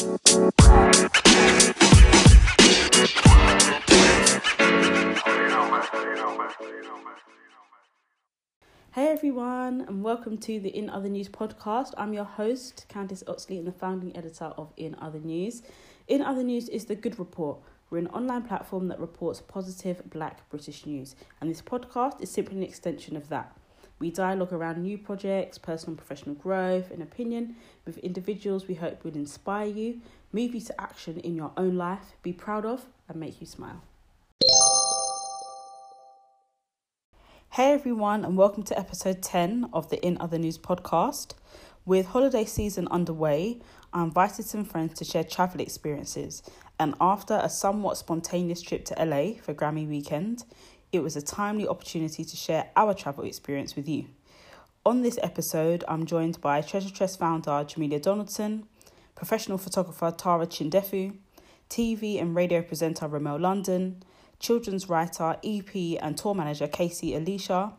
Hey everyone, and welcome to the In Other News podcast. I'm your host, Candice Oxley, and the founding editor of In Other News. In Other News is the Good Report. We're an online platform that reports positive black British news, and this podcast is simply an extension of that. We dialogue around new projects, personal and professional growth, and opinion with individuals we hope will inspire you, move you to action in your own life, be proud of, and make you smile. Hey everyone, and welcome to episode 10 of the In Other News podcast. With holiday season underway, I invited some friends to share travel experiences, and after a somewhat spontaneous trip to LA for Grammy weekend, it was a timely opportunity to share our travel experience with you. On this episode, I'm joined by Treasure Tress founder Jamelia Donaldson, professional photographer Tara Chindefu, TV and radio presenter Ramel London, children's writer, EP, and tour manager Casey Alicia,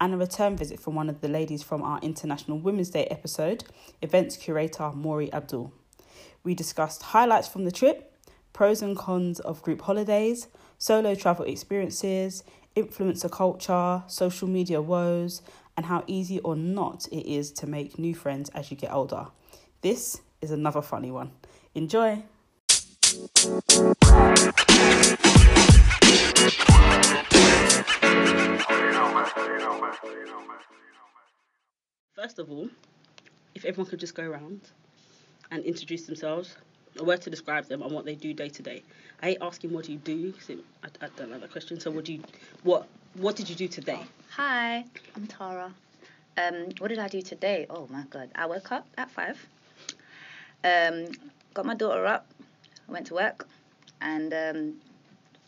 and a return visit from one of the ladies from our International Women's Day episode, events curator Maury Abdul. We discussed highlights from the trip, pros and cons of group holidays, solo travel experiences, influencer culture, social media woes, and how easy or not it is to make new friends as you get older. This is another funny one. Enjoy! First of all, if everyone could just go around and introduce themselves, a word to describe them and what they do day to day. I hate asking what do you do. I, I don't know that question. So what do you what what did you do today? Hi, I'm Tara. Um, what did I do today? Oh my god, I woke up at five. Um, got my daughter up, went to work, and um,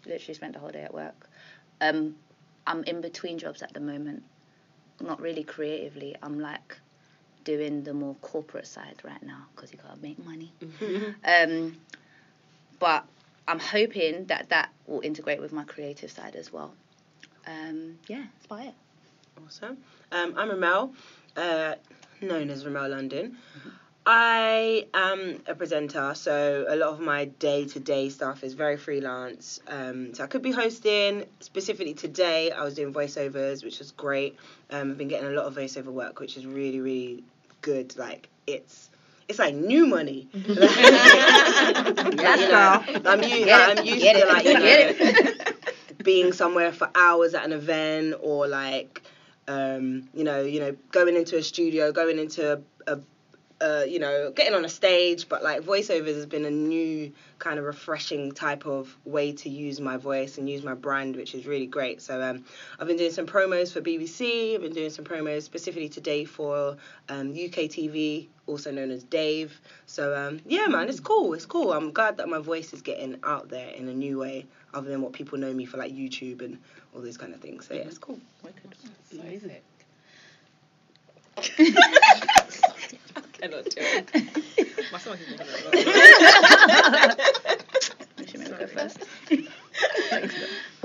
literally spent the whole day at work. Um, I'm in between jobs at the moment. Not really creatively. I'm like doing the more corporate side right now because you gotta make money. Um, but I'm hoping that that will integrate with my creative side as well. Um, yeah, that's about it. Awesome. Um, I'm Ramel, uh, known as Ramel London. I am a presenter, so a lot of my day to day stuff is very freelance. Um, so I could be hosting. Specifically today, I was doing voiceovers, which was great. Um, I've been getting a lot of voiceover work, which is really, really good. Like it's. It's like new money. Yes, You know. I'm, u- Get like. I'm used to like you know, being somewhere for hours at an event or like um, you know you know going into a studio going into a, a you know getting on a stage but like voiceovers has been a new kind of refreshing type of way to use my voice and use my brand which is really great. So um, i've been doing some promos for bbc i've been doing some promos specifically today for um, uk tv also known as dave. So um, yeah man it's cool it's cool. I'm glad that my voice is getting out there in a new way other than what people know me for like youtube and all those kind of things. So yeah it's cool. Amazing. cannot do it. My stomach is making You should maybe go first.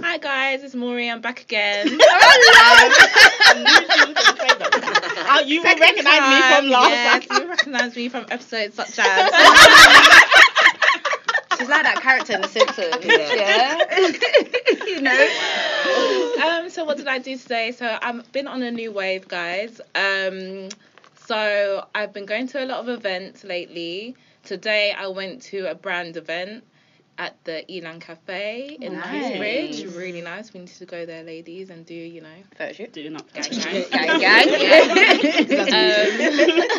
Hi guys, it's Maury. I'm back again. Oh, you will Second recognize me from last yes, time. you recognize me from episodes such as. She's like that character in The Simpsons. Yeah. Yeah. you know. um, so what did I do today? So I've been on a new wave, guys. Um, so I've been going to a lot of events lately. Today I went to a brand event at the Elan Cafe in Nice. Knightsbridge. Really nice. We need to go there, ladies, and do you know Photo shoot. Doing up. gang gang. Gang, gang. Yeah.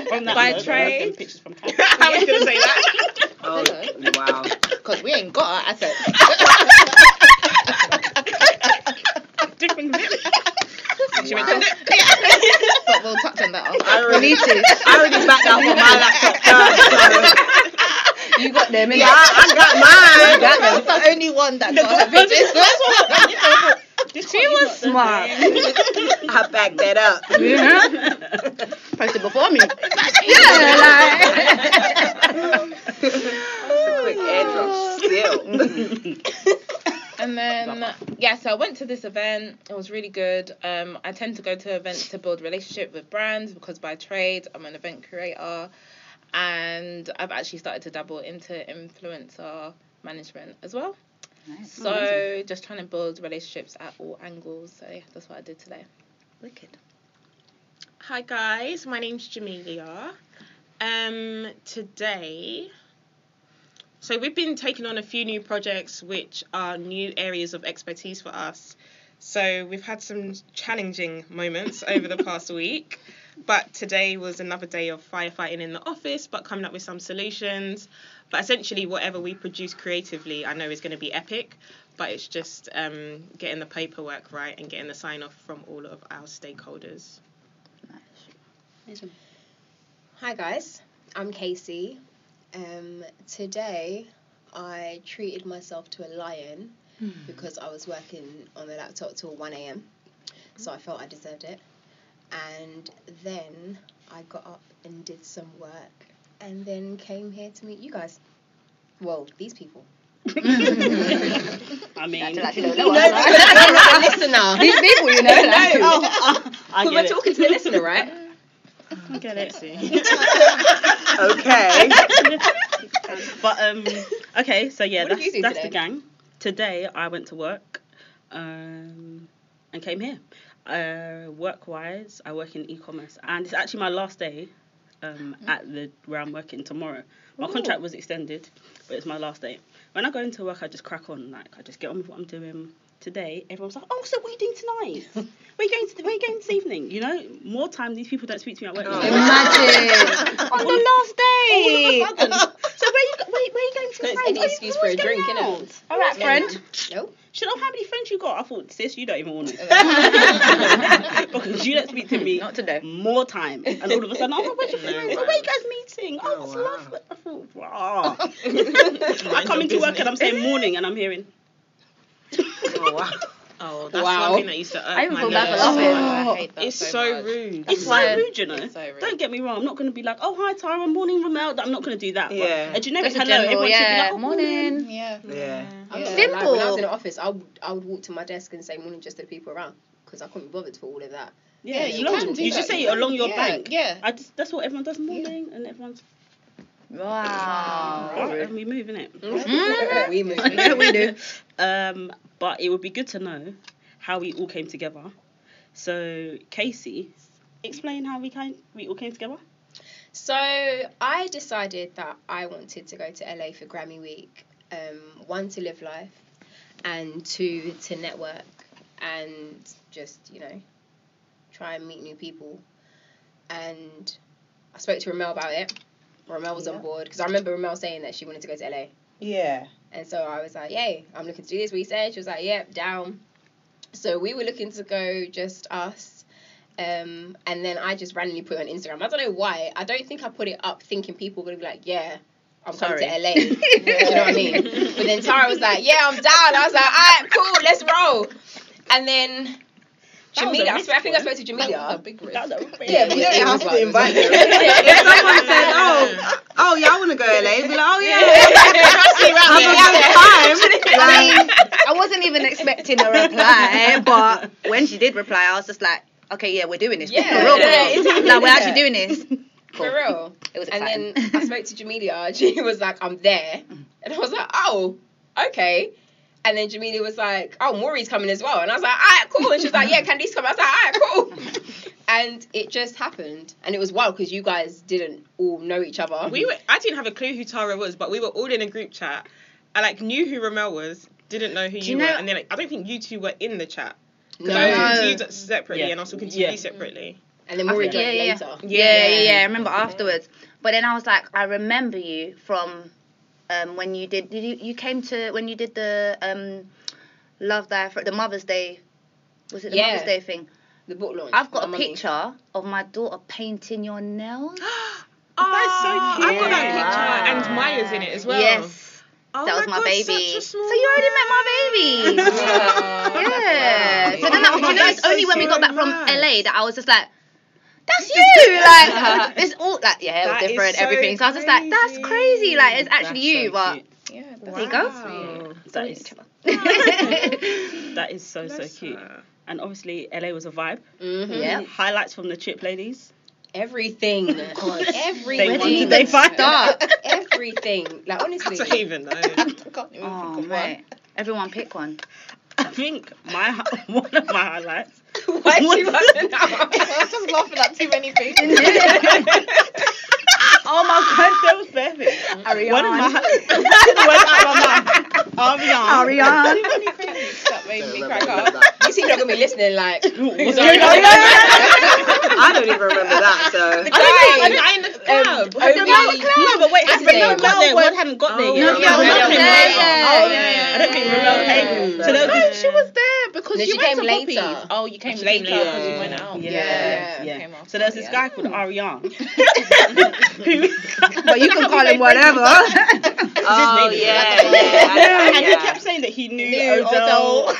From that By note, trade. I'll Pictures from I was gonna say that. oh wow Because we ain't got our assets. Different bit. wow but touch on. I. Already, need to. I already backed out on my laptop so You got them, innit? yeah, I got You mine. got them. The only one that got her bitches. She was smart. I backed that up. Yeah. Posted before me. That's a quick airdrop still. And then yeah, so I went to this event. It was really good. Um, I tend to go to events to build relationship with brands because by trade I'm an event creator. and I've actually started to dabble into influencer management as well. Nice. So just trying to build relationships at all angles. So yeah, that's what I did today. Wicked. Hi guys, my name's Jamelia. Um, today, so we've been taking on a few new projects which are new areas of expertise for us. So we've had some challenging moments over the past week, but today was another day of firefighting in the office, but coming up with some solutions. But essentially, whatever we produce creatively, I know is going to be epic. But it's just um, getting the paperwork right and getting the sign off from all of our stakeholders. Hi guys, I'm Casey. Um, today I treated myself to a lion because I was working on the laptop till 1 a.m. So I felt I deserved it. And then I got up and did some work and then came here to meet you guys. Well, these people. I mean, Actually, don't No, know us, right? the listener. These people, you know. like- oh, I We're get it. talking to the listener, right? I get it. Okay. but um, okay, so yeah, What did that's you do that's the today? gang. Today I went to work, um, and came here. Uh, work wise, I work in e-commerce, and it's actually my last day, um, at the where I'm working tomorrow. My contract was extended, but it's my last day. When I go into work, I just crack on, like I just get on with what I'm doing. Today, everyone's like, "Oh, so what are you doing tonight? where are you going? To, where are you going this evening? You know, more time these people don't speak to me at work. Oh. Imagine on the last day. All of a sudden. so where you go- where, where you going to? It's friends? any excuse for a drink, innit? out. All right, friend. No. Shut up, how many friends you got? I thought, sis, you don't even want it. because you don't speak to me Not today. more time. And all of a sudden, oh, where's your friends? Oh, where you guys meeting? Oh, Oh, it's wow. lovely. I thought, wow. I come into work and I'm saying morning and I'm hearing, Oh, wow. Oh, that's Wow. one thing that used to irk I even my feel bad for nerves. laughing. Oh, I hate that It's so, so rude. it's so rude, you know. So rude. Don't get me wrong, I'm not going to be like, oh, hi, Tara, morning, Ramel. I'm not going to do that. But Yeah. a generic Just hello, general, everyone should be like, oh, morning. Yeah. Yeah. I'm not Simple. gonna when I was in the office, I would, I would walk to my desk and say morning just to the people around because I couldn't be bothered for all of that. Yeah, Yeah, you, you can do you that. just say it along your yeah, bank. Yeah. I just, that's what everyone does morning, and everyone's Wow. right, and we move in it. Mm. we move. Yeah, we do. Um, but it would be good to know how we all came together. So, Casey, explain how we came, we all came together. So I decided that I wanted to go to LA for Grammy Week. Um, one to live life, and two to network, and just you know, try and meet new people. And I spoke to Ramel about it. Ramel was on board because I remember Ramel saying that she wanted to go to LA. Yeah. And so I was like, yay, I'm looking to do this research. She was like, yep, down. So we were looking to go just us. Um, and then I just randomly put it on Instagram. I don't know why. I don't think I put it up thinking people were going to be like, yeah, I'm coming to Sorry. LA. do you know what I mean? But then Tara was like, yeah, I'm down. I was like, all right, cool, let's roll. And then That was a Jamelia, I, risk, swear, I think I spoke to That was a big risk. That was a Yeah, but You it don't was have to invite them. if someone said, oh, oh, y'all want to go LA, be like, oh, yeah. I mean, I wasn't even expecting a reply, but when she did reply, I was just like, okay, yeah, we're doing this. Yeah, for real, yeah, exactly. Like, we're actually doing this. For real. It was exciting. And then I spoke to Jamelia. and She was like, I'm there. And I was like, oh, okay. And then Jamelia was like, oh, Maury's coming as well. And I was like, all right, cool. And she was like, yeah, Candice come. I was like, all right, cool. and it just happened. And it was wild because you guys didn't all know each other. We were. I didn't have a clue who Tara was, but we were all in a group chat. I like knew who Ramel was, didn't know who Do you, you were, and then like, I don't think you two were in the chat. no. I was No. talking to you separately, Yeah. and I was talking to Yeah. you separately. And then Maury Yeah, joined yeah, yeah. later. Yeah, yeah, yeah. I remember afterwards. But then I was like, I remember you from um, when you did. Did you you came to when you did the um, Love Thy for the Mother's Day? Was it the Yeah. Mother's Day thing? The book launch. I've got a mummy. picture of my daughter painting your nails. Oh, I've got that cute. picture, and Maya's in it as well. Yes, Oh that was my, God, baby. such a So you already met my baby. yeah. So then that, Oh, you know, it's only so when we got back from nice. LA that I was just like. That's you, like it's all like yeah, it was different, so everything. So I was just like, that's crazy. crazy, like it's actually That's you, so but cute. Yeah, there you go. Wow. That each is, other. that is so, so Bless cute. her. And obviously, LA was a vibe. Mhm. Yeah. Highlights from the trip, ladies. Everything. Everything. They Where do wanted- you even they find- start? Everything. Like I honestly. don't even know. I can't even Oh, think of mate. Everyone pick one. I think my one of my highlights. Why do you want to know? I was just laughing at too many things. Oh my god, that was perfect. Ariane. One of my went out of my mouth. Ariane. Ariane. Too many things that made me crack up. You seem not gonna be listening. Like What's Sorry. going on? I don't even remember that. So. I don't know. A guy in the club. Um, Obi- No, but wait, has Yesterday. Ramel got there? One hadn't got there Oh, yet. No, yeah, Ramel Ramel came was there, later. yeah. Oh, Yeah. I don't think Ramel came. So No, she was there because No, you she went came to later. Poppy's. Oh, you came later because you went out. Yeah, Yeah. yeah. Came after, So there's this guy called Ariane. But you can call him whatever. Oh name. yeah, Like, yeah, yeah. and he kept saying that he knew, Knew Odell. Odell.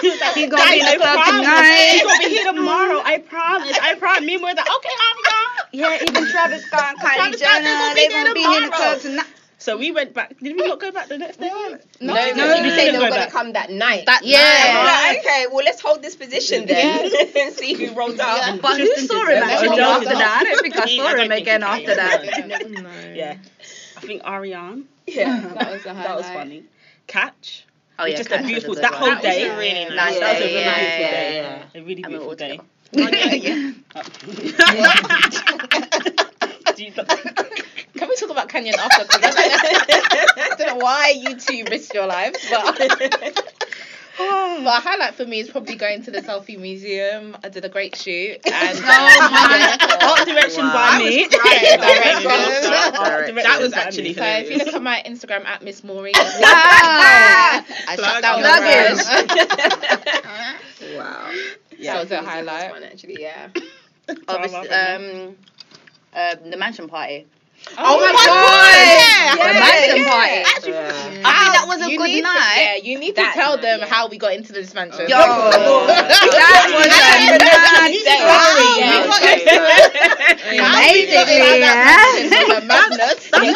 he like, He gonna be in the club tonight." He gonna be here tomorrow. I promise. I promise. Me and we're like, okay, Ariane. yeah, even Travis Scott and Kylie Travis Jenner, they they gonna gonna be here in the tomorrow. club tonight. So we went back. Did we not go back the next day? no, No, no, no, you we say didn't they were gonna come that night. That Yeah. I'm night. okay, well let's hold this position then and see who rolls out. But who saw him actually after that? I don't think I saw him again after that. No. Yeah. I think Ariane. Yeah. That was. That was funny. Catch. Oh yeah, just a beautiful. That whole That day. really nice Nice that was a day, really yeah, beautiful yeah, day. yeah. A really And we beautiful all day. together. Do you- Can we talk about Canyon after? Because I, don't- I don't know why you two risked your lives, but. But a highlight for me is probably going to the selfie museum. I did a great shoot, and Oh my Art direction Wow. by me. was crying. Direction. Art direction That was by actually me. So if you look at my Instagram at Miss Maureen, Wow. I shut Plug. down Plug the in. wow. That was a highlight. One actually, yeah. Obviously, um, uh, the mansion party. Oh, oh my god! god! The Yeah. mansion party. Yeah. I think that was a You good need to- night. yeah, you need to tell night, them yeah. how we got into this mansion. Yo, that was a mad day. Wow. Yeah. Madness. That's not Yeah.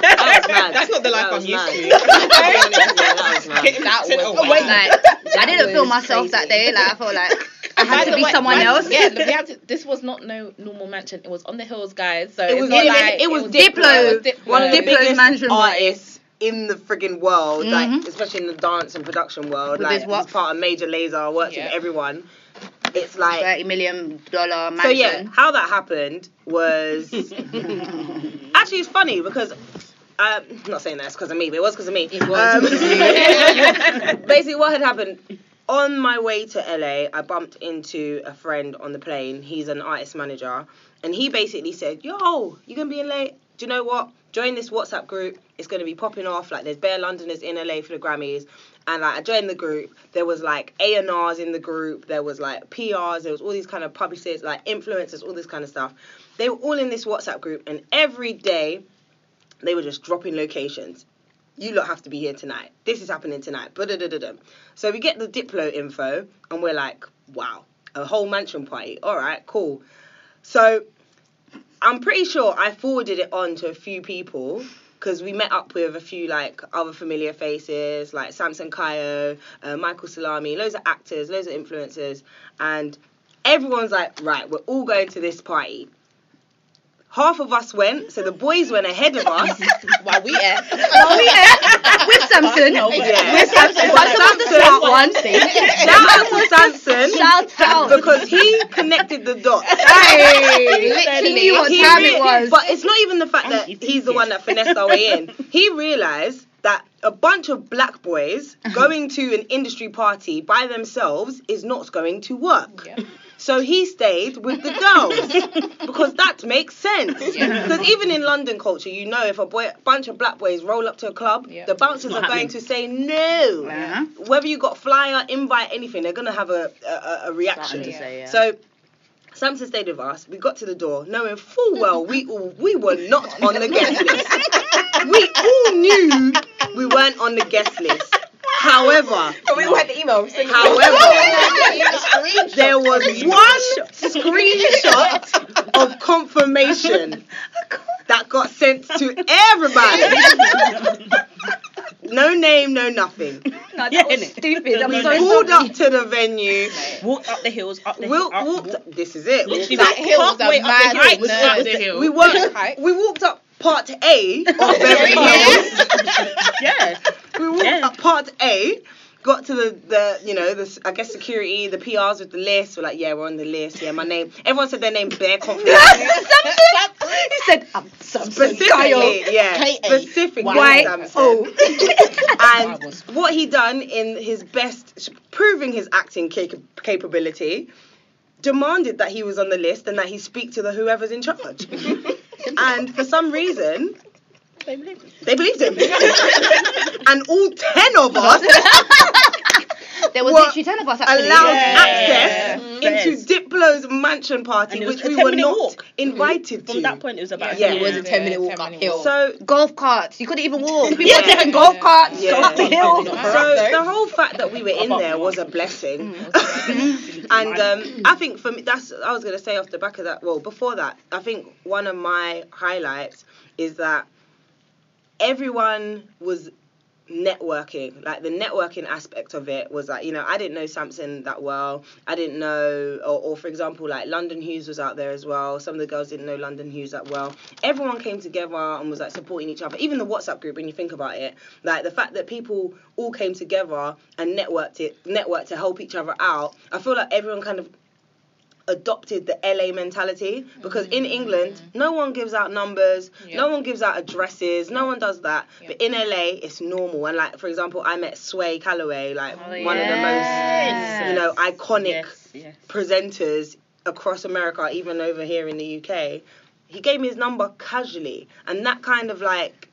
That was mad. That's not the life I'm used to. That was. Getting That sent was away. wild. Like, I didn't feel myself that day. Like, I felt like I had to be way- someone by- else. Yeah, look, we had to, this was not no normal mansion. It was on the hills, guys. So It it's was- it- like it was Diplo. Diplo. It was Diplo. One of the Diplo's biggest mansion artists in the friggin' world, like Mhm. especially in the dance and production world. With like his what? he's part of Major Lazer, works Yeah. with everyone. It's like Thirty million dollar mansion. so yeah. How that happened was actually it's funny because. Um, I'm not saying that's because of me, but it was because of me. It was Um, because of you. basically, what had happened on my way to LA, I bumped into a friend on the plane. He's an artist manager, and he basically said, "Yo, you gonna be in LA? Do you know what? Join this WhatsApp group. It's gonna be popping off. Like, there's bare Londoners in LA for the Grammys." And like, I joined the group. There was like A and R's in the group. There was like PRs. There was all these kind of publicists, like influencers, all this kind of stuff. They were all in this WhatsApp group, and every day they were just dropping locations. You lot have to be here tonight. This is happening tonight. So we get the Diplo info, and we're like, wow, a whole mansion party. All right, cool. So I'm pretty sure I forwarded it on to a few people because we met up with a few like other familiar faces like Samson Kayo, uh, Michael Salami, loads of actors, loads of influencers, and everyone's like, right, we're all going to this party. Half of us went, so the boys went ahead of us. While we ate. Oh yeah, with Samson. Yeah. With Samson. But Samson was the Samson- smart one. Shout out to Samson Shout out. because he connected the dots. Hey, literally knew what He time re- it was. But it's not even the fact that he's the one that finessed our way in. He realised that a bunch of black boys uh-huh. going to an industry party by themselves is not going to work. Yeah. So he stayed with the girls because that makes sense. Yeah. Because even in London culture, you know, if a boy, bunch of black boys roll up to a club, Yeah. the bouncers Not are going to say no. Uh-huh. Whether you got flyer, invite, anything, they're gonna have a a, a reaction. Something say, yeah. So Samson stayed with us. We got to the door, knowing full well we all we were not on the guest list. We all knew we weren't on the guest list. However, But we all had the email. So however, there was one screenshot of confirmation that got sent to everybody. No name, no nothing. No, that Yeah, was stupid. I'm No, sorry. no, Pulled up to the venue. Walked up the hills, up the Walked, hill, up, walked. This is it. Literally Walked walked up- hill was a halfway up mad the hill. hill. Was No. up the hill. We walked. We walked up part A of Beverly Yeah. Hills. yeah. We walked Yeah. up part A. Got to the, the you know the I guess security the PRs with the list were like yeah we're on the list yeah my name everyone said their name bare confident he said, I'm Samson specifically yeah K-A. specifically Y Samson. O. and what he done in his best, proving his acting cap- capability, demanded that he was on the list and that he speak to the whoever's in charge. And for some reason, They believe it. they believed him. and all ten of us There was Were literally 10 of us actually. allowed Yeah. access mm. Yes. into Diplo's mansion party, was which we were not walk. Mm-hmm. invited From to. that point, it was about Yeah. a It was a minute. 10 minute walk 10 minute uphill. walk. So Golf carts. You couldn't even walk. People Yeah. were taking golf carts Yeah. up the hill. So the whole fact that we were in there was a blessing. Mm. and um, I think for me, that's I was gonna say off the back of that. Well, before that, I think one of my highlights is that everyone was networking like the networking aspect of it was like you know i didn't know samson that well. I didn't know or, or for example like london hughes was out there as well. Some of the girls didn't know london hughes that well. Everyone came together and was like supporting each other. Even the whatsapp group when you think about it like the fact that people all came together and networked it networked to help each other out i feel like everyone kind of adopted the LA mentality because in England no one gives out numbers, Yeah. no one gives out addresses, no one does that. But in LA it's normal and like for example I met Sway Calloway like Oh, one of the yes. most you know iconic Yes, yes. presenters across America even over here in the UK. He gave me his number casually and that kind of like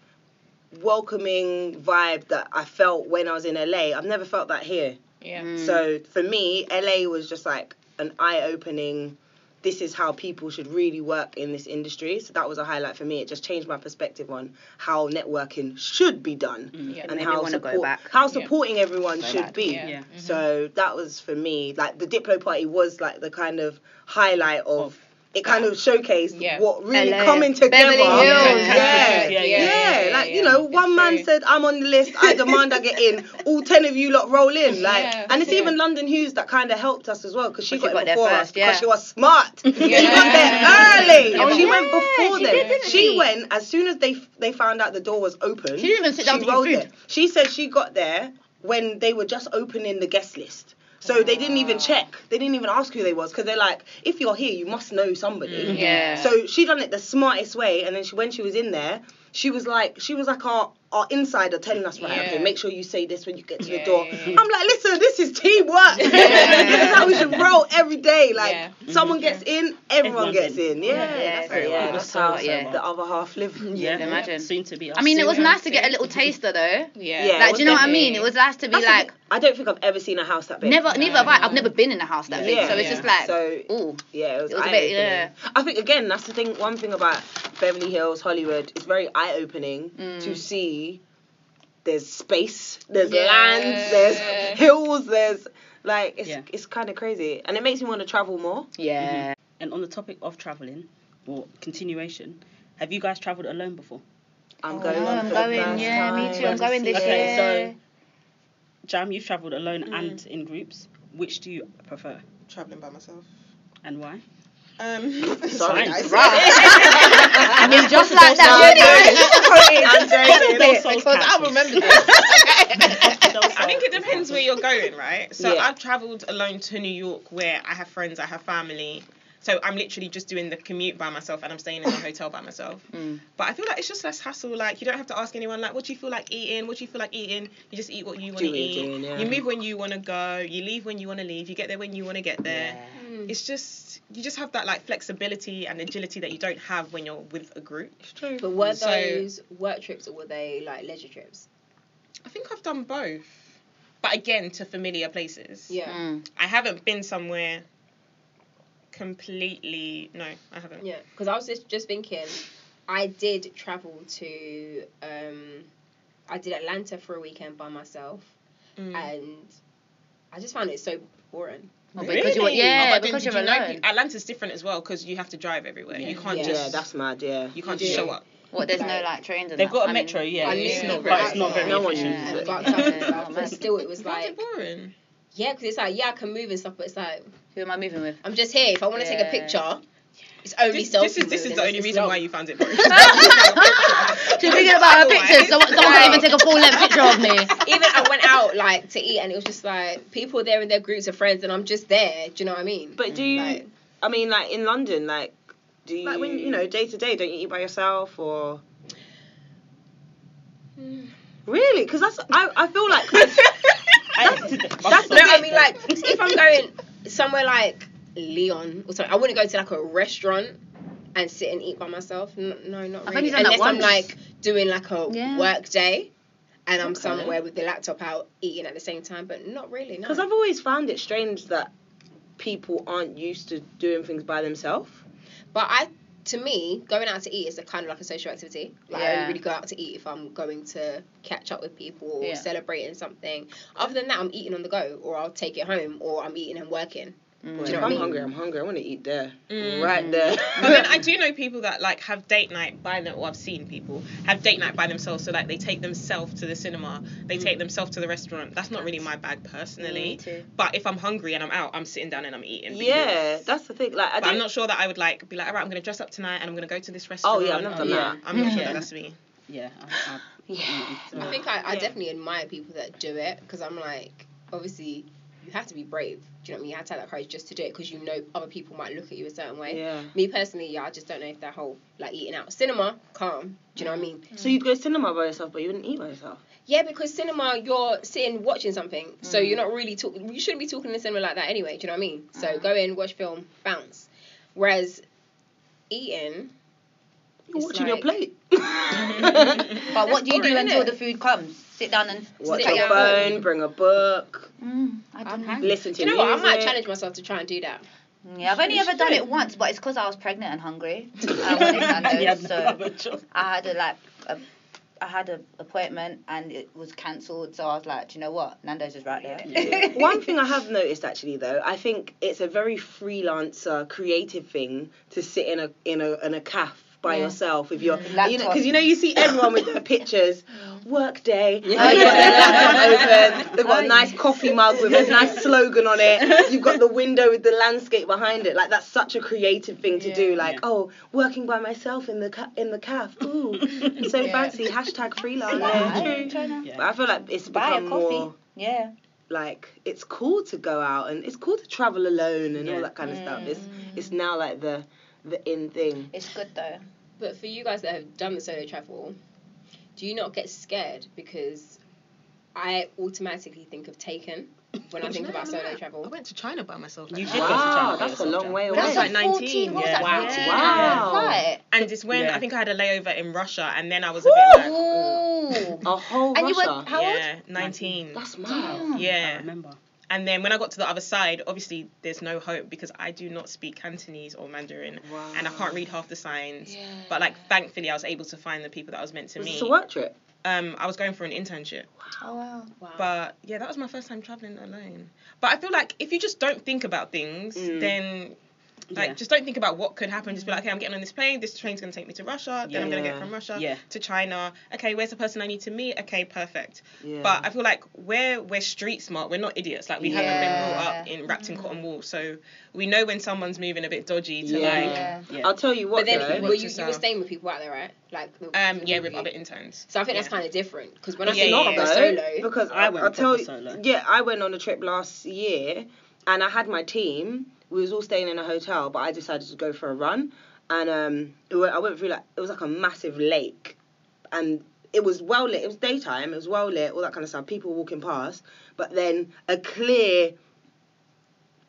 welcoming vibe that I felt when I was in LA. I've never felt that here. Yeah. Mm. So for me, LA was just like an eye opening. This is how people should really work in this industry. So that was a highlight for me. It just changed my perspective on how networking should be done mm-hmm. Yeah. and made me how wanna go support, back. how Yeah. supporting everyone should back. be. Yeah. Yeah. So that was for me. Like the Diplo party was like the kind of highlight of. Of it kind of showcased Yeah. what really LA. coming together. Beverly Hills. Yeah, Yeah, yeah, yeah, yeah, Like you yeah. know, It's one man true. said, "I'm on the list. I demand I get in." All ten of you lot roll in. Like, Yeah, and it's yeah. even London Hughes that kind of helped us as well because she she got, got in there before us first, yeah. because she was smart. She got there Yeah. early. Oh, she yeah, went before she them. did, didn't she she? went as soon as they they found out the door was open. She didn't even sit down to eat rolled food. there. She said she got there when they were just opening the guest list. So they didn't even ah. check. They didn't even ask who they was because they're like, if you're here, you must know somebody. Mm-hmm. Yeah. So she done it the smartest way, and then she, when she was in there, she was like, she was like our our insider telling us, right, okay, make sure you say this when you get to Yeah, the door. yeah, yeah. I'm like, listen, this is teamwork. this is how we should roll every day. Like, Yeah. someone gets in, everyone Everyone gets in. in. Yeah, Yeah, that's, very yeah, well. that's So, how so the other half live. Yeah. imagine. Soon to be. I mean, it was Soon nice to to get a little taster though. Yeah. Yeah, Like, do you know what I mean? It was nice to be That's like, thing. I don't think I've ever seen a house that big. never, neither have I. I've never been in a house that big, Yeah, so it's just like, So ooh. Yeah, it was, It was a bit- yeah. I think again that's the thing. One thing about Beverly Hills, Hollywood, it's very eye opening Mm. to see. There's space, there's Yeah. land, there's hills, there's like it's Yeah. it's kind of crazy, and it makes me want to travel more. Yeah. And on the topic of traveling, or continuation, have you guys travelled alone before? I'm Oh, going. no, I'm going, first yeah, me time. too, I'm going this Okay, year. so Jam, you've travelled alone Mm. and in groups. Which do you prefer, Traveling by myself. and why? Um, Sorry, Fine. guys. I mean, just like that. I'm joking. Because I remember this. I think it depends where you're going, right? So Yeah. I've travelled alone to New York where I have friends, I have family. So I'm literally just doing the commute by myself and I'm staying in a hotel by myself. Mm. But I feel like it's just less hassle. Like you don't have to ask anyone like, what do you feel like eating? What do you feel like eating? You just eat what you want to eat. doing, yeah. You move when you want to go. You leave when you want to leave. You get there when you want to get there. It's just you just have that like flexibility and agility that you don't have when you're with a group. But were So- those work trips or were they like leisure trips? I think I've done both. But again, to familiar places. Yeah. Mm. I haven't been somewhere completely. No, I haven't. Yeah, because I was just, just thinking, I did travel to, um, I did Atlanta for a weekend by myself, Mm. and I just found it so boring. Oh, because you were, Really? yeah, Oh, but because did you're you know- alone. Atlanta's different as well because you have to drive everywhere. You can't Yeah. just. Yeah, that's mad. Yeah. you can't You just show up. What? There's no Like, like trains and They've that? got a I mean- metro, yeah, it's not, but it's not very No one efficient. uses it. But, but still, it was like, it boring? Yeah, because it's like, yeah, I can move and stuff, but it's like, Who am I moving with? I'm just here. If I want to take a picture, it's only This, selfie this is this is the only reason long. why you found it boring. She's thinking about her pictures. Someone, someone can't even take a full length picture of me. Even I went out like to eat, and it was just like people there in their groups of friends, and I'm just there. Do you know what I mean? But do you? Like- I mean, like in London, like, do you? Like when- you know, day to day, don't you eat by yourself or? Hmm. Really? Because that's I. I feel like That's no, I mean like if I'm going somewhere like Leon or something, I wouldn't go to like a restaurant and sit and eat by myself. No, no not I've really. only done that Unless I'm like doing like a Yeah. work day and I'm Okay. somewhere eh? with the laptop out eating at the same time, but not really. No. because I've always found it strange that people aren't used to doing things by themselves. But I, to me, going out to eat is a kind of like a social activity. Like I only really go out to eat if I'm going to catch up with people or Yeah. celebrating something. Other than that, I'm eating on the go, or I'll take it home, or I'm eating and working. Mm. Do you know if I I'm hungry, I'm hungry. I want to eat there, Mm. right there. But then I do know people that like have date night by them, or I've seen people have date night by themselves. So like they take themselves to the cinema, they take themselves to the restaurant. That's not really my bag personally. Me too. But if I'm hungry and I'm out, I'm sitting down and I'm eating. because- yeah, that's the thing. Like, I But I'm don't- sure that I would like be like, all right, I'm gonna dress up tonight and I'm gonna go to this restaurant. Oh yeah, I've never done Yeah. that. I'm not sure Yeah. that that's me. Yeah. I, I, Yeah. I think I, I Yeah. definitely admire people that do it because I'm like, obviously, you have to be brave. Do you know what I mean? You have to have that courage just to do it because you know other people might look at you a certain way. Yeah. Me personally, yeah, I just don't know if that whole like eating out cinema, calm. Do you know what I mean? So you'd go to cinema by yourself, but you wouldn't eat by yourself. Yeah, because cinema, you're sitting watching something, so Mm. you're not really talking. You shouldn't be talking in the cinema like that anyway. Do you know what I mean? So Mm. go in, watch film, bounce. Whereas eating, You're It's watching your plate. But what do you do until innit? the food comes? Sit down and Watch Sit your down. phone, bring a book, Mm, I don't know. listen to do you know what? I might challenge myself to try and do that. Yeah, I've only ever done it it. once, but it's because I was pregnant and hungry. I wanted Nando's, so. I had a like a, I had an appointment and it was cancelled. So I was like, do you know what? Nando's is right there. Yeah. One thing I have noticed actually though, I think it's a very freelancer, creative thing to sit in a in a in a cafe by Yeah. yourself with your Mm. you know because you know you see everyone with their pictures work day Yeah. they've got their laptop open they've got a nice coffee mug with a nice slogan on it you've got the window with the landscape behind it like that's such a creative thing to do like Yeah. oh working by myself in the ca- in the cafe ooh so Yeah. fancy hashtag freelance Yeah, True. I'm trying to Yeah. but I feel like it's buy become coffee. more Yeah. like it's cool to go out and it's cool to travel alone and all that kind of stuff. It's Mm. it's now like the the in thing. It's good though. But for you guys that have done the solo travel, do you not get scared? Because I automatically think of Taken when I think about solo I travel. I went to China by myself. You like did that. go to China by that's a long Jan. way That away. was like 19. What was Yeah. that? Wow. 14? Wow. Flight. And it's when Yeah. I think I had a layover in Russia, and then I was a bit like, Ooh. A whole And you Russia. went how old? yeah, 19. That's mad. Damn. I Yeah. remember. And then when I got to the other side, obviously there's no hope because I do not speak Cantonese or Mandarin, Wow. and I can't read half the signs. Yeah. But like, thankfully, I was able to find the people that I was meant to Was meet. this a work trip? Um, I was going for an internship. Oh wow. Wow. But yeah, that was my first time traveling alone. But I feel like if you just don't think about things, Mm. then like Yeah. just don't think about what could happen. Just be like, okay, I'm getting on this plane. This train's gonna take me to Russia. Then I'm gonna get from Russia Yeah. to China. Okay, where's the person I need to meet? Okay, perfect. Yeah. But I feel like we're we're street smart. We're not idiots. Like we haven't been brought up in wrapped in cotton wool, so we know when someone's moving a bit dodgy to Yeah. like. Yeah. Yeah. I'll tell you what but then though. were you, you were staying with people out there, right? Like Um, yeah, with other interns. So I think that's kind of different because when I Yeah, say yeah, not yeah. go though, solo, because I I went I'll tell you, solo. yeah, I went on a trip last year, and I had my team. We was all staying in a hotel, but I decided to go for a run, and um, it I went through like it was like a massive lake, and it was well lit. It was daytime. It was well lit. All that kind of stuff. People walking past, but then a clear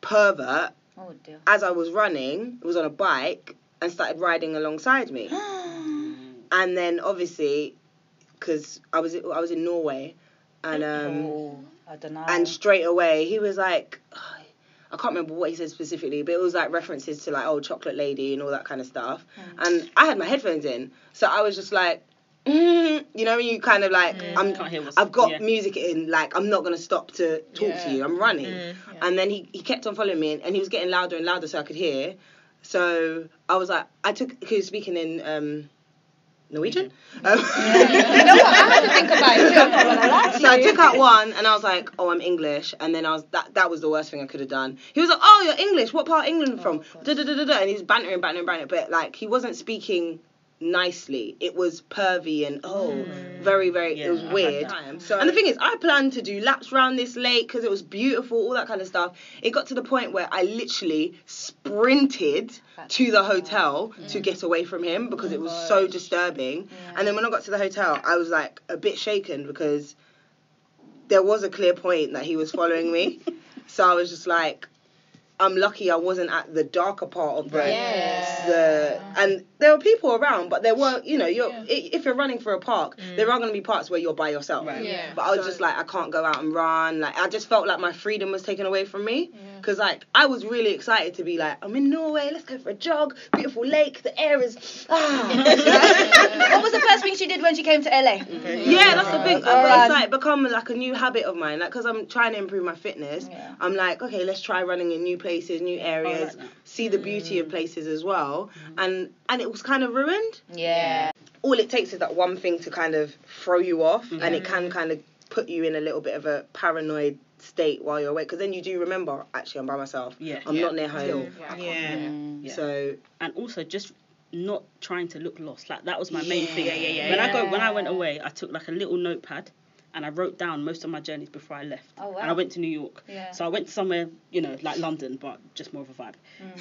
pervert Oh dear. as I was running was on a bike and started riding alongside me. and then obviously because I was I was in Norway and um oh, I don't know. and straight away he was like I can't remember what he said specifically but it was like references to like oh chocolate lady and all that kind of stuff and I had my headphones in so I was just like you know you kind of like I'm Can't hear what's- I've got yeah. music in like I'm not gonna stop to talk Yeah. to you I'm running Mm. and then he, he kept on following me and, and he was getting louder and louder so I could hear so I was like I took he was speaking in um Norwegian. Um, You know what? I had to think about it. too. I'm not lie to so I took out one and I was like, oh, I'm English. And then I was that that was the worst thing I could have done. He was like, oh, you're English. What part of England Oh, from? Da, da, da, da, da. And he's bantering, bantering, bantering. But like he wasn't speaking nicely. It was pervy and oh, very, very. Yeah, it was weird. So and the thing is, I planned to do laps around this lake because it was beautiful, all that kind of stuff. It got to the point where I literally sprinted to the hotel to get away from him because it was so disturbing. And then when I got to the hotel, I was like a bit shaken because there was a clear point that he was following me. so I was just like, I'm lucky I wasn't at the darker part of the Yes. the and there were people around, but there were you know you're i if you're running for a park, mm. there are going to be parts where you're by yourself. Right. Yeah. But I was just like I can't go out and run. Like I just felt like my freedom was taken away from me because like I was really excited to be like I'm in Norway. Let's go for a jog. Beautiful lake. The air is ah. What was the first thing she did when she came to LA? Yeah, that's the thing. Go But it's um, like become like a new habit of mine. Like, because I'm trying to improve my fitness, Yeah. I'm like, okay, let's try running in new places, new areas, that. see the beauty of places as well. Mm-hmm. And and it was kind of ruined. Yeah. All it takes is that one thing to kind of throw you off, and it mm-hmm. can kind of put you in a little bit of a paranoid state while you're awake. Because then you do remember, actually, I'm by myself. Yeah. I'm Yeah. not near home. Yeah. Yeah. So and also just not trying to look lost. Like that was my main thing. Yeah, yeah, yeah, when I go when I went away, I took like a little notepad and I wrote down most of my journeys before I left. Oh, wow. And I went to New York. Yeah. So I went somewhere, you know, like London, but just more of a vibe.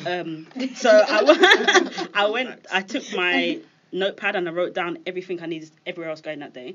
Mm. Um, so I went, I went, I took my notepad and I wrote down everything I needed everywhere I was going that day,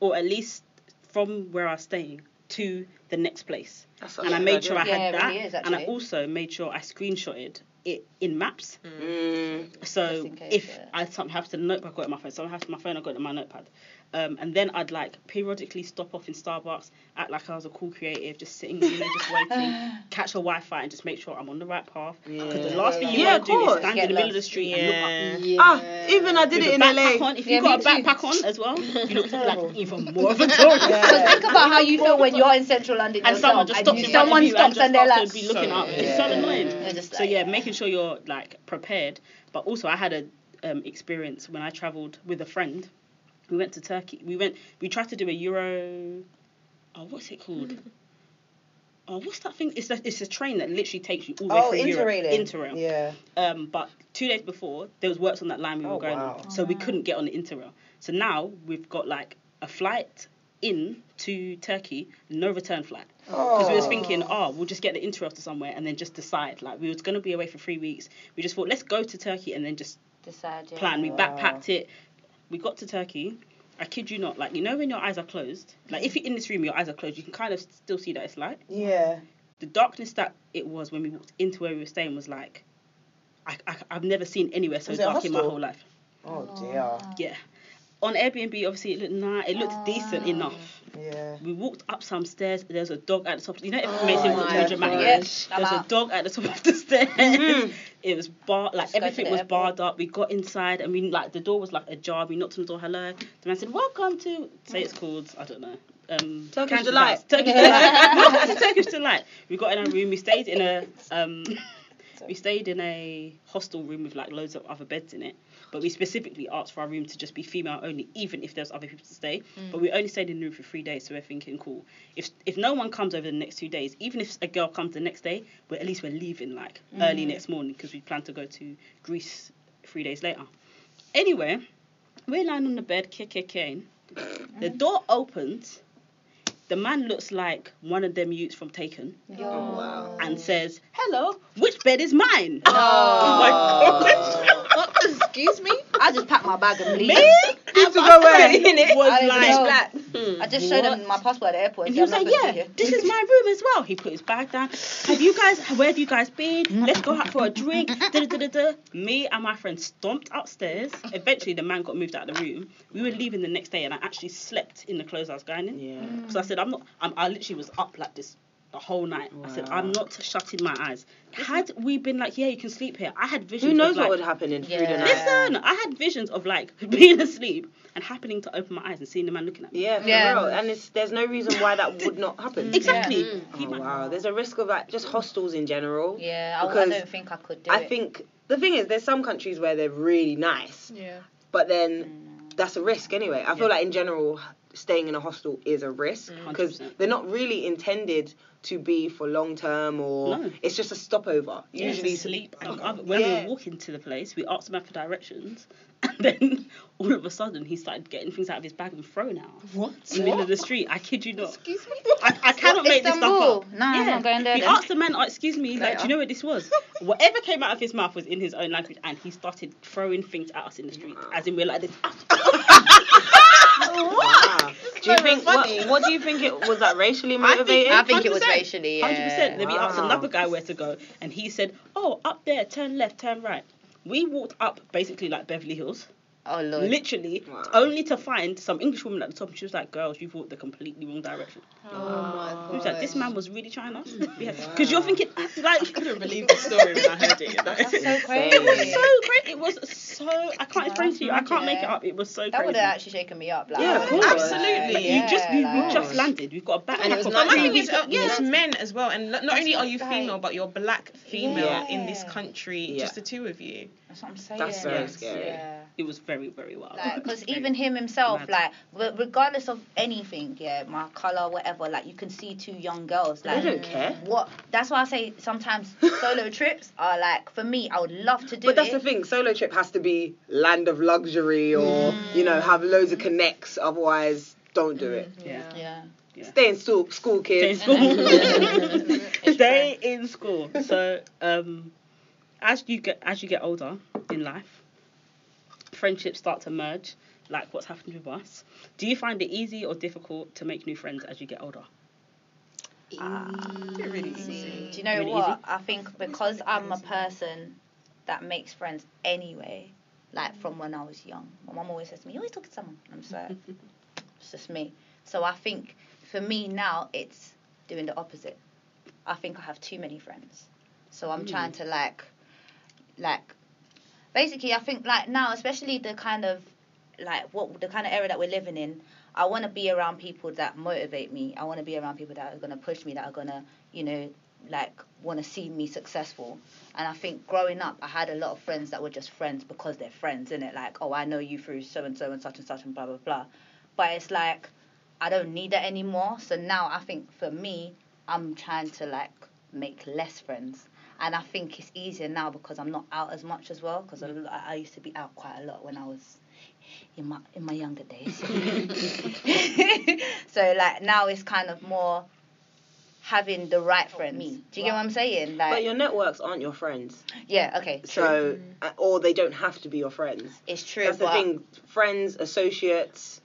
or at least from where I was staying to the next place. that's And I made sure I idea. Yeah, had it that, really is, and I also made sure I screenshotted it in maps. Mm. So in case, if yeah. I something happens to the notebook, I got it on my phone. Something happens to my phone, I got it on my notepad. Um, and then I'd like periodically stop off in Starbucks, act like I was a cool creative, just sitting, you know, just waiting, catch a Wi-Fi, and just make sure I'm on the right path. Because the last thing you Yeah, want to do is stand Get in the middle of the lost. street and look up. Yeah. Ah, even I did With it in LA. on. If Yeah, you got a me too. backpack on as well, you look like even more of a tourist. Because think about how you feel when you're in central London And yourself, someone just and stops you- in front someone of you stops and, and they're like, starts be looking So- up. It's so Yeah. annoying. So yeah, yeah. making sure you're like prepared. But also, I had a um, experience when I travelled with a friend. We went to Turkey. We went. We tried to do a Euro. Oh, what's it called? Oh, what's that thing? It's a, it's a train that literally takes you all the way Oh, through Europe. interrailing. Interrail. Yeah. Um, but two days before, there was works on that line we were Oh, going wow. on, so we couldn't get on the Interrail. So now we've got like a flight in to Turkey, no return flight. Because we was thinking, oh, we'll just get the Interrail to somewhere and then just decide. Like we was gonna be away for three weeks. We just thought, let's go to Turkey and then just Decide, yeah. plan. We Wow. backpacked it. We got to Turkey. I kid you not, like you know when your eyes are closed, like if you're in this room, your eyes are closed, you can kind of still see that it's light. Yeah. The darkness that it was when we walked into where we were staying was like, I, I I've never seen anywhere so Was it a dark in my whole life. Oh dear. Yeah. On Airbnb, obviously it looked nice. It looked decent enough. Yeah. We walked up some stairs. There's a dog at the top. You know, it Oh makes it look more dramatic. Yeah, There's a dog at the top of the stairs. Mhm. It was bar like Just everything was airport. barred up. We got inside and we like the door was like ajar. We knocked on the door. Hello. The man said, "Welcome to say it's called I don't know." Um, Turkish Kansas Delight. House. Turkish delight. Welcome to Turkish delight. We got in a room. We stayed in a um, we stayed in a hostel room with like loads of other beds in it. But we specifically asked for our room to just be female only, even if there's other people to stay. Mm. But we only stayed in the room for three days, so we're thinking, cool. If if no one comes over the next two days, even if a girl comes the next day, but at least we're leaving like early mm. next morning because we plan to go to Greece three days later. Anyway, we're lying on the bed, kicking. The mm. door opens. The man looks like one of them youths from Taken Yo. wow. and says, "Hello, which bed is mine?" Oh. oh my God. Excuse me? I just packed my bag and leave. Me? to go where? was I like, know. I just showed him my passport at the airport. And he was like, not supposed to "Yeah, this is my room as well." He put his bag down. Have you guys? Where have you guys been? Let's go out for a drink. Da, da, da, da. Me and my friend stomped upstairs. Eventually, the man got moved out of the room. We were leaving the next day, and I actually slept in the clothes I was going in. Yeah. So I said, "I'm not." I'm, I literally was up like this the whole night. I said, "I'm not shutting my eyes." Had we been like, "Yeah, you can sleep here," I had visions. Who knows of, like, what would happen in through the Yeah. night? Listen, I had visions of like being asleep and happening to open my eyes and seeing the man looking at me. Yeah, for Yeah. real. And it's, there's no reason why that would not happen. Exactly. Mm. He Oh, might- wow. There's a risk of like just hostels in general. Yeah, I, I don't think I could do I it. think the thing is, there's some countries where they're really nice, Yeah. but then mm. that's a risk anyway. I feel like in general, staying in a hostel is a risk mm. because 100%. they're not really intended to be for long term or No. it's just a stopover. Yeah, Usually, sleep. Like, I- when Yeah. we were walking to the place, we asked the man for directions, and then all of a sudden he started getting things out of his bag and throwing out What? in the middle of the street. I kid you not. Excuse me. I, I cannot What, make this stuff up. No, I'm not going there We then. asked the man, oh, excuse me, like, do you know what this was? Whatever came out of his mouth was in his own language, and he started throwing things at us in the street, as in we're like this. wow. Do you think funny. what, what do you think it was that racially I think- motivated? I think it was 100%. racially. Yeah. Hundred percent. Then we asked Wow. Um, another guy where to go, and he said, "Oh, up there, turn left, turn right." We walked up basically like Beverly Hills, Oh lord. literally, Wow. only to find some English woman at the top, and she was like, "Girls, you've walked the completely wrong direction." Oh my He was like, "This man was really trying us," because you're thinking like. couldn't believe the story when I heard it. That's so crazy. It was so great. It was so. I can't explain to you. I can't make it up. It was so That would have actually shaken me up. Like, Yeah, of course. would've- Absolutely. you just we, Yeah, we just landed. We've got a backpack. And it was of not But the Yeah. thing things. is, uh, Yeah. it's men as well, and not only are you Like- female, but you're black female in this country, Yeah. just the two of you. That's what I'm saying. That's very Yes. scary. It was very very very well. Because Very- even him himself, mad. like, re- regardless of anything, yeah, my color, whatever, like, you can see two young girls, They like, don't care. what? That's why I say sometimes solo trips are like, for me, I would love to do But that's it. the thing. Solo trip has to be land of luxury, or you know, have loads of connects. Otherwise, don't do it. yeah. Yeah. Stay in school, school kids. Stay in kids. school. Stay in school. So, um, as you get as you get older in life, friendships start to merge, like what's happened with us. Do you find it easy or difficult to make new friends as you get older? Ah, really easy. Do you know Really what? easy? I think because I'm a person that makes friends anyway, like from when I was young. My mum always says to me, You always talking to someone. I'm just like, It's just me. So I think for me now, it's doing the opposite. I think I have too many friends. So I'm hmm. trying to like, like, basically, I think like now, especially the kind of, like, what the kind of era that we're living in, I want to be around people that motivate me. I want to be around people that are going to push me, that are going to, you know, like, want to see me successful. And I think growing up, I had a lot of friends that were just friends because they're friends, innit? Like, oh, I know you through so and so and such and such and blah, blah, blah. But it's like, I don't need that anymore. So now I think for me, I'm trying to, like, make less friends. And I think it's easier now because I'm not out as much as well. Because I, I used to be out quite a lot when I was in my in my younger days. so like now it's kind of more having the right friends. Do you get what I'm saying? Like But your networks aren't your friends, yeah, okay, true. so uh, or they don't have to be your friends. it's true. That's the thing. Friends, associates,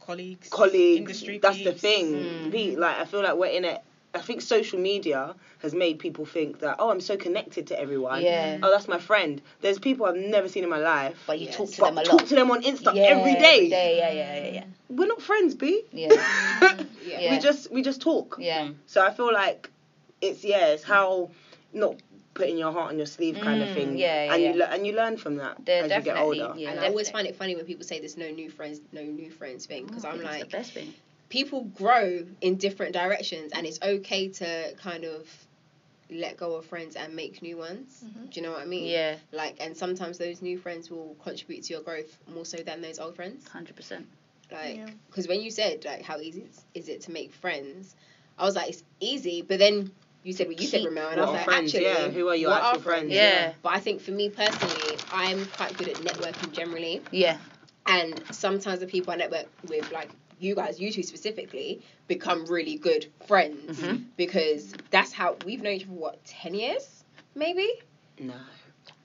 Colleagues, colleagues. industry that's the thing. Mm. Pe- Like I feel like we're in it. I think social media has made people think that oh I'm so connected to everyone. Yeah. Oh that's my friend. There's people I've never seen in my life. But you Yes. talk to but them a talk to them on Insta yeah, every day. Yeah, yeah, yeah, yeah. We're not friends, B. Yeah. Yeah. Yeah. We just we just talk. Yeah. So I feel like it's yeah, it's how not putting your heart on your sleeve kind of Mm, thing. yeah, yeah, and yeah. you le- and you learn from that They're as you get older. yeah. and I always find it funny when people say there's no new friends, no new friends thing, because I I'm think it's like, the best thing. People grow in different directions, and it's okay to kind of let go of friends and make new ones. Mm-hmm. Do you know what I mean? Yeah, Like, and sometimes those new friends will contribute to your growth more so than those old friends. hundred percent. Like, Yeah. because when you said like how easy is, is it to make friends, I was like it's easy, but then you said what you said, Keep- Ramel, and What I was like friends? actually, Yeah, who are your what actual friends? Yeah. But I think for me personally, I'm quite good at networking generally, Yeah, and sometimes the people I network with, like you guys, you two specifically, become really good friends Mhm. because that's how we've known each other for what ten years, maybe. No.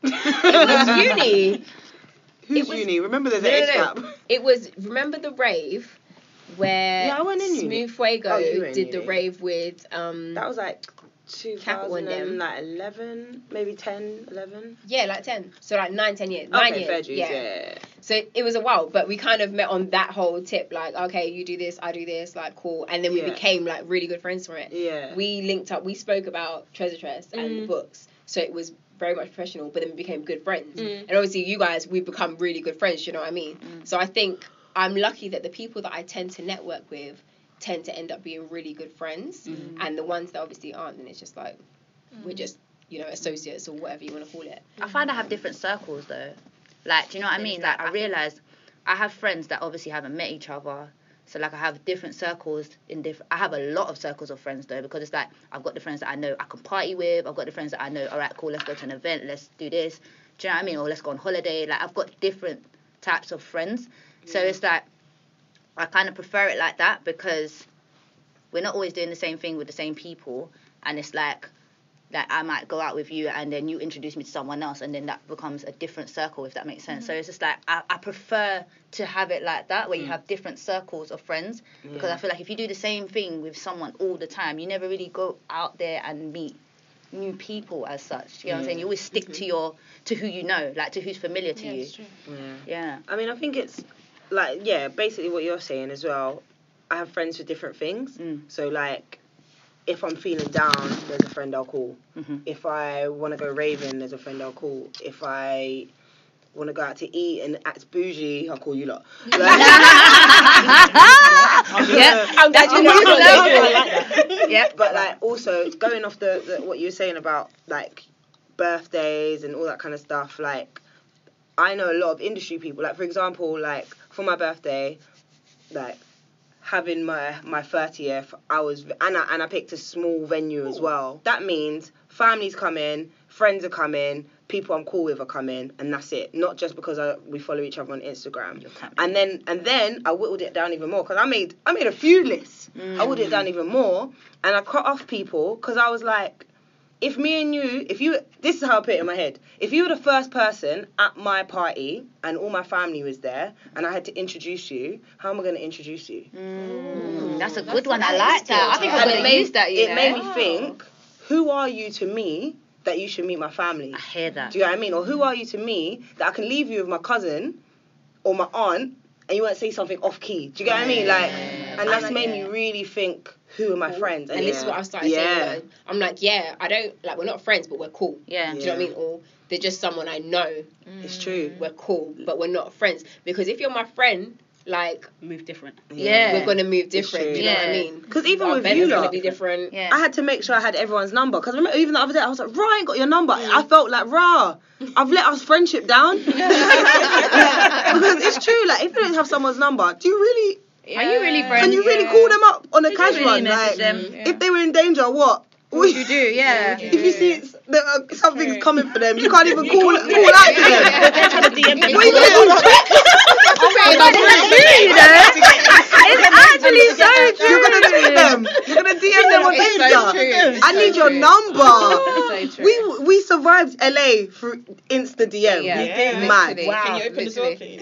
It was uni. Who's It was- uni? Remember there's No, an no, age no. gap. It was remember the rave where Yeah, I went in uni. Smooth Fuego Oh, you were in did the rave with um That was like Capital and them. 2011, maybe 10, 11. yeah like ten so like nine ten years nine okay, years fair yeah. yeah. So it was a while but we kind of met on that whole tip like okay you do this I do this like cool and then we Yeah. became like really good friends for it Yeah. we linked up we spoke about Treasure Trust and the Mm. books so it was very much professional but then we became good friends Mm. and obviously you guys we've become really good friends you know what I mean Mm. so I think I'm lucky that the people that I tend to network with tend to end up being really good friends Mm. and the ones that obviously aren't then it's just like we're just you know associates or whatever you want to call it I find I have different circles though. Like, do you know what I mean? Like, I realize I have friends that obviously haven't met each other. So like I have different circles in different. I have a lot of circles of friends though because it's like I've got the friends that I know I can party with. I've got the friends that I know. All right, cool. Let's go to an event. Let's do this. Do you know what I mean? Or let's go on holiday. Like I've got different types of friends. So it's like I kind of prefer it like that because we're not always doing the same thing with the same people, and it's like that I might go out with you and then you introduce me to someone else and then that becomes a different circle if that makes sense. So mm-hmm. it's just like I, I prefer to have it like that where you mm. have different circles of friends because I feel like if you do the same thing with someone all the time, you never really go out there and meet new people as such. You know what I'm saying? You always stick to mm-hmm. your to who you know, like to who's familiar to you. Yeah. Yeah. I mean, I think it's like yeah, basically what you're saying as well. I have friends for different things. Mm. So like, if I'm feeling down, there's a friend I'll call. Mhm. If I want to go raving, there's a friend I'll call. If I want to go out to eat and act bougie, I'll call you lot. Like, yeah. I'm That's I'm your not example. gonna like that. Yeah. But like also going off the, the what you were saying about like birthdays and all that kind of stuff, like I know a lot of industry people. Like for example, like for my birthday, like having my my thirtieth, I was and I and I picked a small venue as well. That means families come in, friends are coming, people I'm cool with are coming, and that's it. Not just because I, we follow each other on Instagram. And then and then I whittled it down even more because I made I made a few lists. I whittled it down even more, and I cut off people because I was like, if me and you, if you, this is how I put it in my head. If you were the first person at my party and all my family was there, and I had to introduce you, how am I going to introduce you? Mm, that's a good one. I like that. I think I'm And gonna it made, use that. You it know? made me think, who are you to me that you should meet my family? I hear that. Do you know what I mean? Or who are you to me that I can leave you with my cousin or my aunt and you won't say something off key? Do you get what I mean? Like, and that's made me really think, who are my friends? And this is what I started yeah. saying. Like, I'm like, yeah, I don't like we're not friends, but we're cool. Yeah. Do you know what I mean? Or they're just someone I know. It's true. Mm. We're cool, but we're not friends. Because if you're my friend, like Move different. Yeah. we're gonna move different. Do you know what I mean? Because even Our with event you is gonna lot- be different. Yeah. I had to make sure I had everyone's number because remember even the other day I was like, "Rah, I ain't got your number." I mm. felt like, "Rah, I've let our friendship down." because it's true. Like, if you don't have someone's number, do you really? Are you really friends? Can you really call them up on a Did casual? really message like, them? if they were in danger, what? What would you do? Yeah. If you see that, uh, something's coming for them, you can't even call call out to them. what are you gonna do? It's actually so true. You're gonna tweet them. You're gonna DM them on It's so Insta. true. I so need your true. number. So true. We we survived LA through Insta DM. Yeah, Yeah. Mad. Wow. Can you open the door, Literally.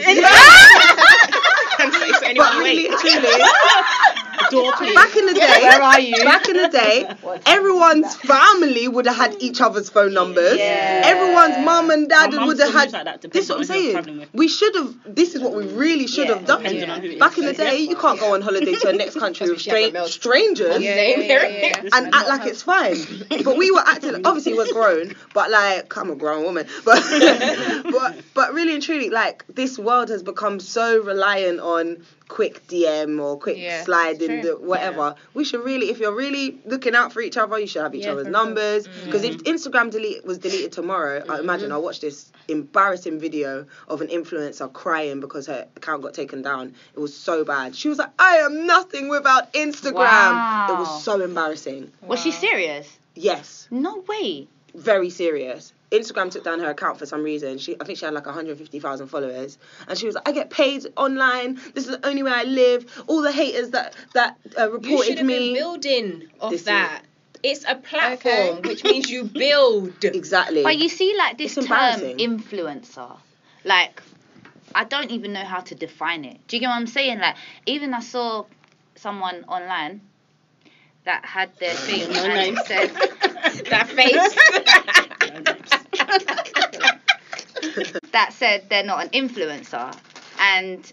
Please? Can say so But anyone really, wait. truly, Door, please. back in the day, Where are you? back in the day, everyone's family would have had each other's phone numbers. Yeah. Everyone's mum and dad would have had. like that, this is what I'm depending on who you're saying. We should have. This is what we really should Yeah. have done. Depending on who it Back in the day, you can't go on holiday to a next country with stra- strangers. Yeah, Yeah, yeah, yeah, yeah. and act like it's fine. But we were acting obviously we're grown, but like I'm a grown woman. But but but really and truly, like this world has become so reliant on quick DM or quick Yeah, slide in the whatever. We should really, if you're really looking out for each other, you should have each Yeah, other's for real. numbers. Mm. Because if mm. Instagram delete was deleted tomorrow, I mm. imagine I watched this embarrassing video of an influencer crying because her account got taken down. It was so bad. She was like, I am nothing without Instagram. It was so embarrassing. Was she serious? Yes, No way. very serious. Instagram took down her account for some reason. She, I think she had like 150,000 followers, and she was like, "I get paid online. This is the only way I live. All the haters that that uh, You should reported have been me." building off This is- that. It's a platform, which means you build. Exactly. But you see, like this term influencer, like I don't even know how to define it. Do you get what I'm saying? Like even I saw someone online that had their thing and it said that face. that said they're not an influencer, and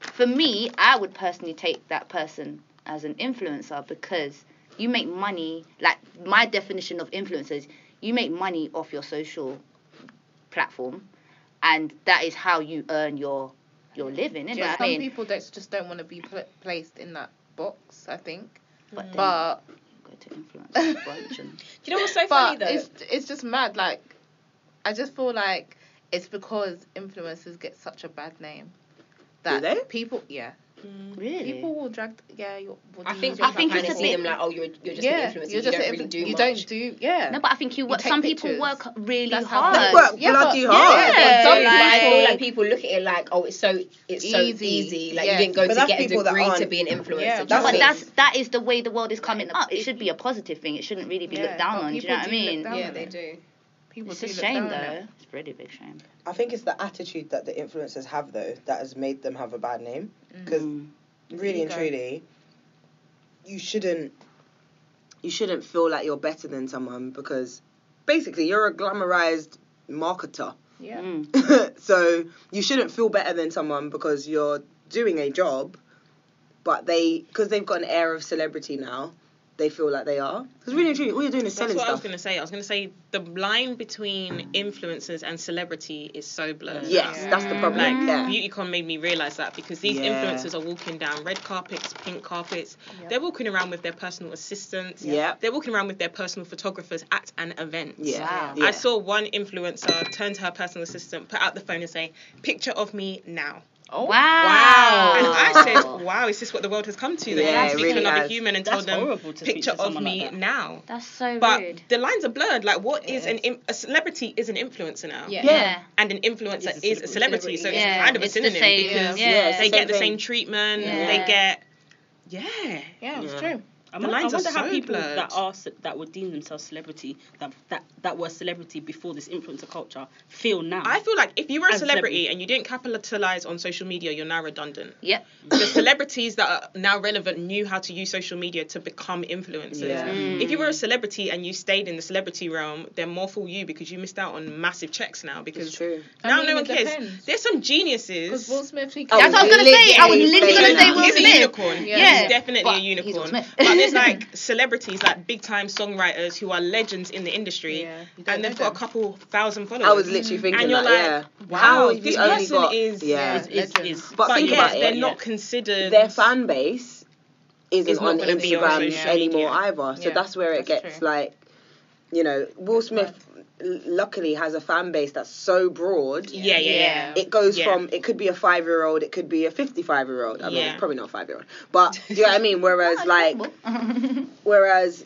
for me, I would personally take that person as an influencer because you make money. Like my definition of influencers, you make money off your social platform, and that is how you earn your your living. Isn't Yeah, it? some I mean, people don't, just don't want to be pl- placed in that box. I think, but mm. then but go to influencer brunch and Do you know what's so funny but though? it's it's just mad. Like, I just feel like it's because influencers get such a bad name. that they? people, yeah, mm. Really? people will drag. Yeah, you'll, will I think I think it's kind a bit- them like, oh, you're, you're just yeah, an influencer. you're you don't an really influ- do you much. don't do yeah. No, but I think you, work. take Some people work really That's hard. it They work Yeah, bloody but- hard. Yeah, But some like- I feel like people look at it like, oh, it's so it's so Easy. easy. Like Yeah. you didn't go But to get a degree to be an influencer. Yeah, that's but what that's that is the way the world is coming up. It should be a positive thing. It shouldn't really be looked down on. Do you know what I mean? yeah, they do. People It's do a look shame though. on it. It's a really big shame. I think it's the attitude that the influencers have though that has made them have a bad name. Because Mm. really and truly, you shouldn't you shouldn't feel like you're better than someone because basically you're a glamorized marketer. Yeah. Mm. so you shouldn't feel better than someone because you're doing a job, but they because they've got an air of celebrity now, they feel like they are. Because really and truly, all you're doing is That's selling what I was stuff. gonna say. I was gonna say the line between influencers and celebrity is so blurred. Yes, Yeah. that's the problem. Like yeah. BeautyCon made me realize that because these Yeah. influencers are walking down red carpets, pink carpets. Yeah. They're walking around with their personal assistants. Yeah. They're walking around with their personal photographers at an event. Yeah. Wow. yeah. I saw one influencer turn to her personal assistant, put out the phone and say, "Picture of me now." Oh Wow. Wow! And I said, "Wow, is this what the world has come to?" That Yeah, you it speak really to another has. human and That's tell them, horrible to "Picture to of me like that. now." That's so But rude. the lines are blurred. Like, what is, It is an im- a celebrity? Is an influencer now, Yeah. Yeah. and an influencer It's a is a celebrity. So celebrity. it's kind of a It's the synonym same. because Yeah. Yeah, it's they the get same the thing. same treatment. Yeah. They get, yeah. Yeah, it's Yeah. true. I The wonder, lines I are wonder how so people blurred. that are ce- that would deem themselves celebrity that that that were celebrity before this influencer culture feel now. I feel like if you were a celebrity celebrity. and you didn't capitalize on social media, you're now redundant. Yep. the celebrities that are now relevant knew how to use social media to become influencers. Yeah. Mm. If you were a celebrity and you stayed in the celebrity realm, then more for you because you missed out on massive checks now It's because true. I now mean, no one cares. depends. There's some Because geniuses. Will Smith, he Oh, That's what I was gonna say. I was literally Literally. gonna say Will Smith. He's a Smith. unicorn. Yeah. He's definitely But a he's Will unicorn. Smith. there's like celebrities, like big time songwriters who are legends in the industry, Yeah, and they've got a couple thousand followers. I was literally mm. thinking and you're that, like, yeah. wow, How this you only person got is yeah. It's- it's- Legend. it's- But But think yes, about it, they're yeah. not considered. their fan base isn't It's on gonna on Instagram anymore media. either. So Yeah, that's where it that's gets true. like, you know, Will Smith l- luckily has a fan base that's so broad. yeah, yeah, yeah. It goes Yeah. from it could be a five year old, it could be a fifty five year old. I mean, Yeah. probably not a five year old, but do you know what I mean? Whereas like, whereas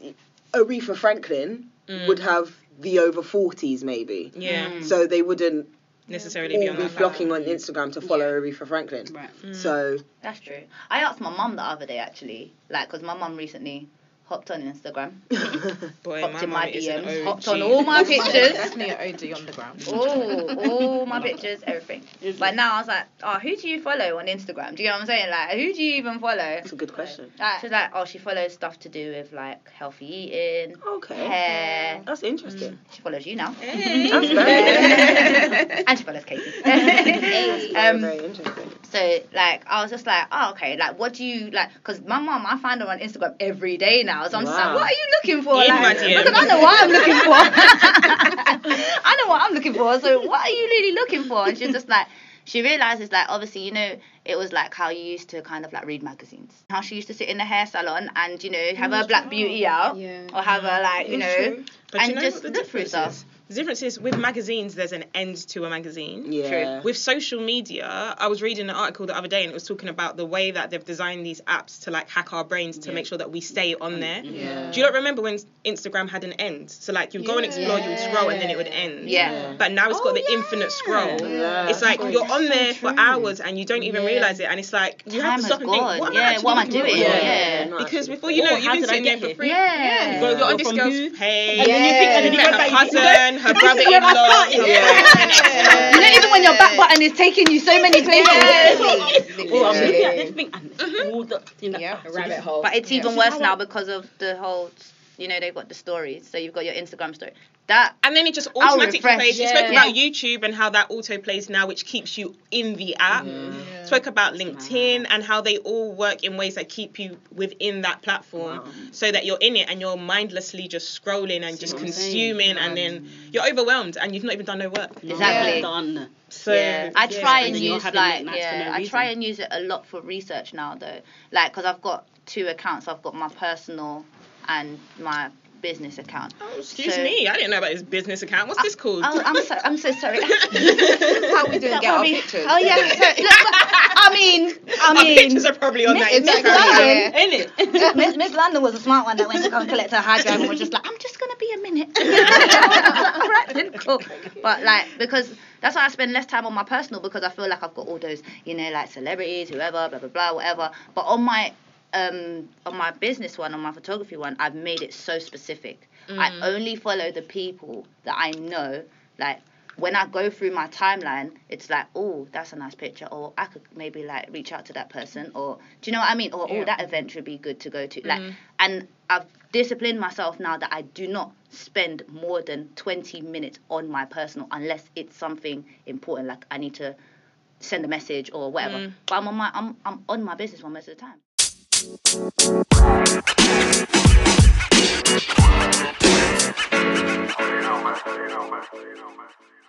Aretha Franklin Mm. would have the over forties maybe, Yeah, Mm. so they wouldn't necessarily be all on be flocking platform. on Instagram to follow Aretha Franklin. right. Mm. So That's true. I asked my mum the other day actually, like, because my mum recently hopped on Instagram, Boy, hopped my in my DMs, hopped on all my pictures. Definitely an OG on the ground. Oh, all my pictures, everything. Is But it? now I was like, oh, who do you follow on Instagram? Do you know what I'm saying? Like, who do you even follow? that's a good question. Like, she's like, oh, she follows stuff to do with like healthy eating, Okay, hair. that's interesting. She follows you now. Hey. That's very, and she follows Katie. very, um, very interesting. So like I was just like, oh okay, like what do you like? Because my mom, I find her on Instagram every day now, so I'm just like, what are you looking for? In like, because I know what I'm looking for. I know what I'm looking for. So what are you really looking for? And she's just like. She realizes like obviously you know it was like how you used to kind of like read magazines how she used to sit in the hair salon and you know have her black beauty out Yeah. or have her like you know. But and you know just what the look through stuff. Is? The difference is with magazines, there's an end to a magazine. Yeah. With social media, I was reading an article the other day and it was talking about the way that they've designed these apps to like hack our brains to Yeah. make sure that we stay on there. Yeah. Do you not remember when Instagram had an end? So like you'd go and explore, you would scroll, and then it would end. Yeah. But now it's got the infinite scroll. Yeah. It's like God, you're that's on so there for hours and you don't even Yeah. realize it, and it's like you have to stop and think, what am Yeah, I actually what am I doing? for? Yeah. Because before you know, how you've been did I sitting there for here? free. Yeah. You go, you're on this girl's who? page. And then you think, and then you her went back, you cousin, her this is when I brother-in-law, started. Yeah. You know, even when your back button is taking you so many places. Oh, I'm looking at this thing and mm-hmm. all the you Yeah. so rabbit hole. But it's even This worse now because of the whole, you know, they've got the stories. So you've got your Instagram story. That And then it just I'll automatically refresh, plays. You spoke yeah. about YouTube and how that auto plays now, which keeps you in the app. Mm-hmm. Yeah. Spoke about LinkedIn and how they all work in ways that keep you within that platform, Wow. so that you're in it and you're mindlessly just scrolling and See just what I'm saying? consuming, and then you're overwhelmed and you've not even done no work. Exactly. Done. So yeah, I yeah. try and and use like late nights for yeah, no I try and use it a lot for research now though. Like, cause I've got two accounts. I've got my personal and my business account. Oh, excuse So- me, I didn't know about his business account. What's this called? Oh, I'm so I'm so sorry. How we doing? That Get our probably- pictures. Oh yeah. So, look, I our mean, pictures are probably on that Miss- Miss Instagram, London- ain't it? Miss, Miss London was a smart one that went to go and collect her hard drive and was just like, I'm just gonna be a minute. All right, then cool. But like because that's why I spend less time on my personal because I feel like I've got all those, you know, like celebrities, whoever, blah blah blah, whatever. But on my um on my business one, on my photography one, I've made it so specific. I mm. only follow the people that I know, like when I go through my timeline, it's like, oh, that's a nice picture, or I could maybe like reach out to that person, or do you know what I mean? Or oh, that event would be good to go to. Like, mm. and I've disciplined myself now that I do not spend more than 20 minutes on my personal unless it's something important, like I need to send a message or whatever. Mm. But I'm on my I'm I'm on my business one most of the time. Man. You